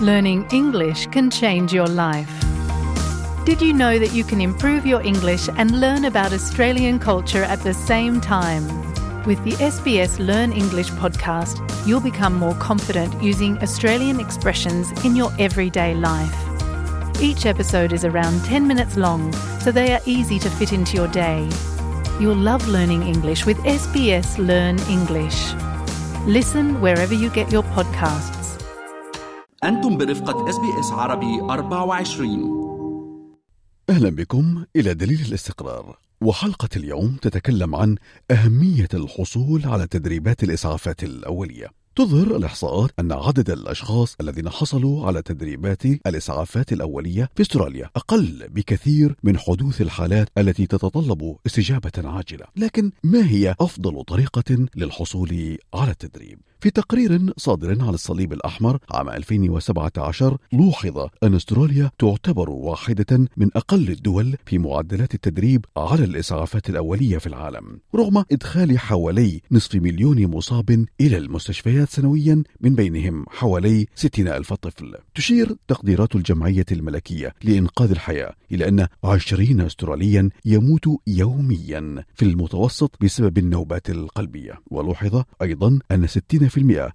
Learning English can change your life. Did you know that you can improve your English and learn about Australian culture at the same time? With the SBS Learn English podcast, you'll become more confident using Australian expressions in your everyday life. Each episode is around 10 minutes long, so they are easy to fit into your day. You'll love learning English with SBS Learn English. Listen wherever you get your podcasts. أنتم برفقة SBS عربي 24 أهلا بكم إلى دليل الاستقرار. وحلقة اليوم تتكلم عن أهمية الحصول على تدريبات الإسعافات الأولية. تظهر الإحصاءات أن عدد الأشخاص الذين حصلوا على تدريبات الإسعافات الأولية في أستراليا أقل بكثير من حدوث الحالات التي تتطلب استجابة عاجلة. لكن ما هي أفضل طريقة للحصول على التدريب؟ في تقرير صادر عن الصليب الأحمر عام 2017 لوحظ أن أستراليا تعتبر واحدة من أقل الدول في معدلات التدريب على الإسعافات الأولية في العالم رغم إدخال حوالي نصف مليون مصاب إلى المستشفيات سنويا من بينهم حوالي 60 ألف طفل. تشير تقديرات الجمعية الملكية لإنقاذ الحياة إلى أن 20 استراليا يموت يوميا في المتوسط بسبب النوبات القلبية ولوحظ أيضا أن 60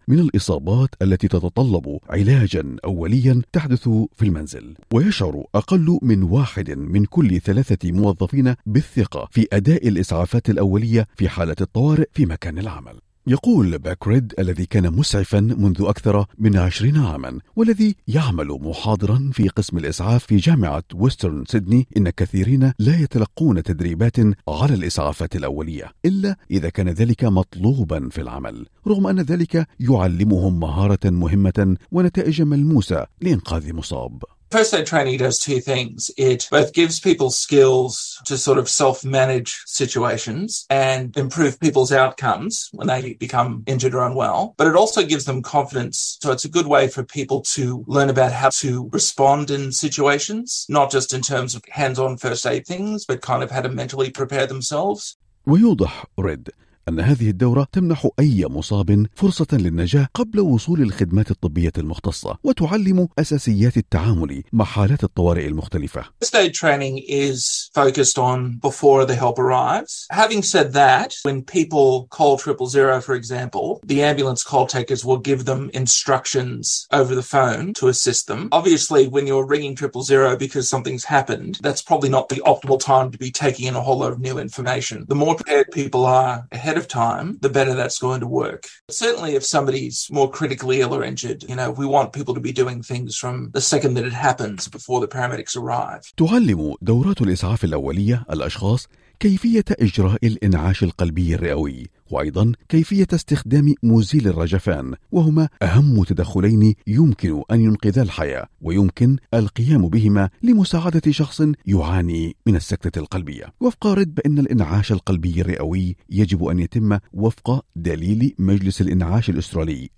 من الإصابات التي تتطلب علاجا أوليا تحدث في المنزل. ويشعر أقل من واحد من كل ثلاثة موظفين بالثقة في أداء الإسعافات الأولية في حالة الطوارئ في مكان العمل. يقول باكريد الذي كان مسعفا منذ أكثر من عشرين عاما والذي يعمل محاضرا في قسم الإسعاف في جامعة ويسترن سيدني إن كثيرين لا يتلقون تدريبات على الإسعافات الأولية إلا إذا كان ذلك مطلوبا في العمل رغم أن ذلك يعلمهم مهارة مهمة ونتائج ملموسة لإنقاذ مصاب. First aid training does two things. It both gives people skills to sort of self manage situations and improve people's outcomes when they become injured or unwell, but it also gives them confidence. So it's a good way for people to learn about how to respond in situations, not just in terms of hands on first aid things, but kind of how to mentally prepare themselves. ويوضح ريد أن هذه الدورة تمنح أي مصاب فرصة للنجاة قبل وصول الخدمات الطبية المختصة وتعلم أساسيات التعامل مع حالات الطوارئ المختلفة. First aid training is focused on before the help arrives. Having said that, when people call triple zero, for example, the ambulance call takers will give them instructions over the phone to assist them. Obviously, when you're ringing triple zero because something's happened, that's probably not the optimal time to be taking in a whole lot of new information. The more prepared people are ahead of time, the better that's going to work. Certainly, if somebody's more critically ill or injured, you know, we want people to be doing things from the second that it happens before the paramedics arrive. تعلم دورات الإسعاف الأولية الأشخاص كيفية إجراء الإنعاش القلبي الرئوي وأيضا كيفية استخدام مزيل الرجفان وهما أهم تدخلين يمكن أن ينقذا الحياة ويمكن القيام بهما لمساعدة شخص يعاني من السكتة القلبية. وفق رد بأن الإنعاش القلبي الرئوي يجب أن يتم وفق دليل مجلس الإنعاش الأسترالي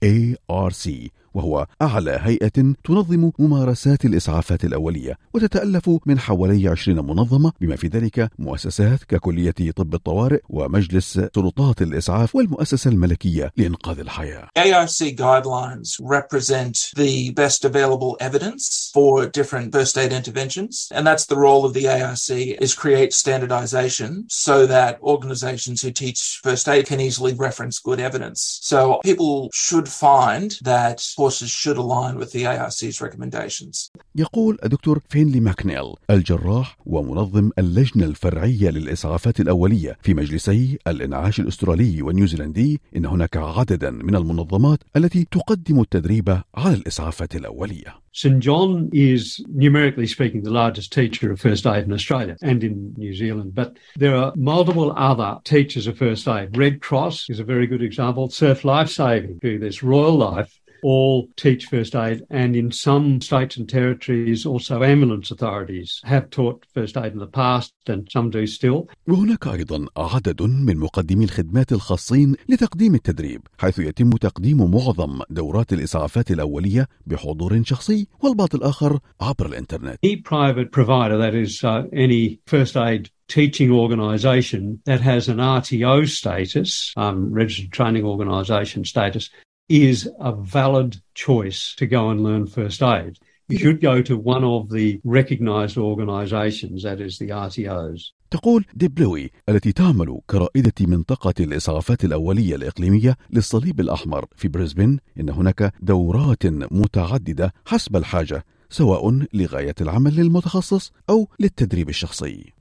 ARC وهو أعلى هيئة تنظم ممارسات الإسعافات الأولية وتتألف من حوالي 20 منظمة بما في ذلك مؤسسات ككلية طب الطوارئ ومجلس سلطات الإسعاف والمؤسسة الملكية لإنقاذ الحياة. ARC guidelines represent the best available evidence for different first aid interventions, and that's the role of the ARC is create standardization so that organizations who teach first aid can easily reference good evidence. So people should find that courses should align with the ARC's recommendations. يقول الدكتور فينلي ماكنيل الجراح ومنظم اللجنة الفرعية للإسعافات الأولية في مجلسي الإنعاش الأسترالي والنيوزيلندي إن هناك عددا من المنظمات التي تقدم التدريب على الإسعافات الأولية. St John is, numerically speaking, the largest teacher of first aid in Australia and in New Zealand. But there are multiple other teachers of first aid. Red Cross is a very good example. Surf Life Saving, there's Royal Life, all teach first aid, and in some states and territories, also ambulance authorities have taught first aid in the past, and some do still. وهناك أيضا عدد من مقدمي الخدمات الخاصين لتقديم التدريب حيث يتم تقديم معظم دورات الإسعافات الأولية بحضور شخصي والبعض الآخر عبر الإنترنت Any private provider, that is, uh, any first aid teaching organisation that has an RTO status, um, registered training organisation status, is a valid choice to go and learn first aid. You should go to one of the recognized organizations, that is the RTOs. تقول ديبلوي التي تعمل كرائدة منطقة الإسعافات الأولية الإقليمية للصليب الأحمر في بريسبن إن هناك دورات متعددة حسب الحاجة سواء لغاية العمل للمتخصص أو للتدريب الشخصي.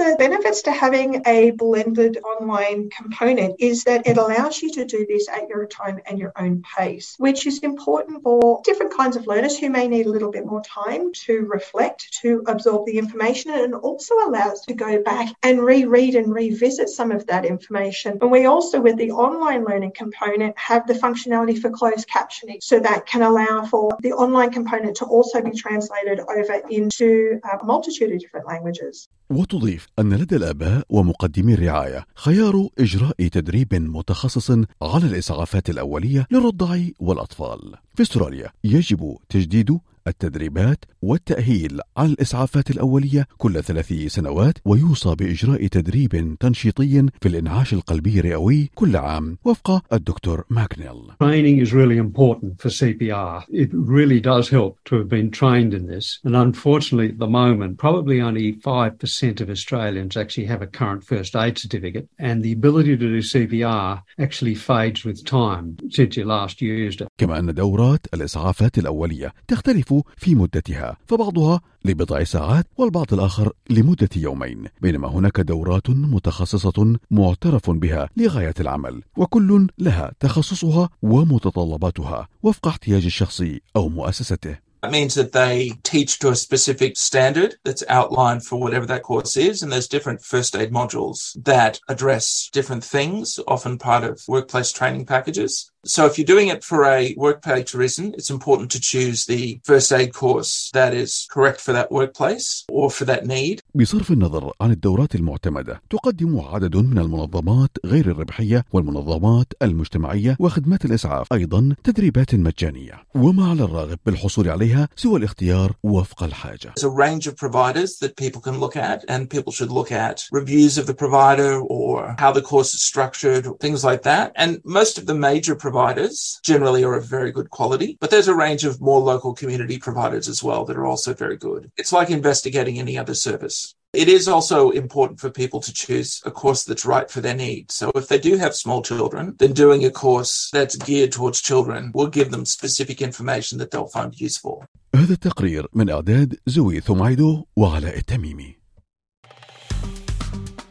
The benefits to having a blended online component is that it allows you to do this at your time and your own pace, which is important for different kinds of learners who may need a little bit more time to reflect, to absorb the information, and also allows to go back and reread and revisit some of that information. And we also, with the online learning component, have the functionality for closed captioning. So that can allow for the online component to also be translated over into uh, a multitude of different languages. وتضيف أن لدى الآباء ومقدمي الرعاية خيار إجراء تدريب متخصص على الإسعافات الأولية للرضع والأطفال. في أستراليا يجب تجديد التدريبات والتأهيل على الإسعافات الأولية كل ثلاث سنوات ويوصى بإجراء تدريب تنشيطي في الإنعاش القلبي الرئوي كل عام وفق الدكتور ماكنيل. Training is really important for CPR. It really does help to have been trained in this. And unfortunately, at the moment, probably only 5% of Australians actually have a current first aid certificate. And the ability to do CPR actually fades with time since you last used it. كما أن دورات الإسعافات الأولية تختلف في مدتها فبعضها لبضع ساعات والبعض الآخر لمدة يومين بينما هناك دورات متخصصة معترف بها لغاية العمل وكل لها تخصصها ومتطلباتها وفق احتياج الشخص أو مؤسسته That means that they teach to a specific standard that's outlined for whatever that course is. And there's different first aid modules that address different things, often part of workplace training packages. So if you're doing it for a workplace reason, it's important to choose the first aid course that is correct for that workplace or for that need. بصرف النظر عن الدورات المعتمدة تقدم عدد من المنظمات غير الربحية والمنظمات المجتمعية وخدمات الإسعاف أيضا تدريبات مجانية وما على الراغب بالحصول عليها سوى الاختيار وفق الحاجة There's a range of providers that people can look at and people should look at reviews of the provider or how the course is structured, things like that. And most of the major providers generally are of very good quality, but there's a range of more local community providers as well that are also very good. It's like investigating any other service. It is also important for people to choose a course that's right for their needs. So if they do have small children, then doing a course that's geared towards children will give them specific information that they'll find useful. هذا التقرير من إعداد زوي ثمعيدو وعلاء التميمي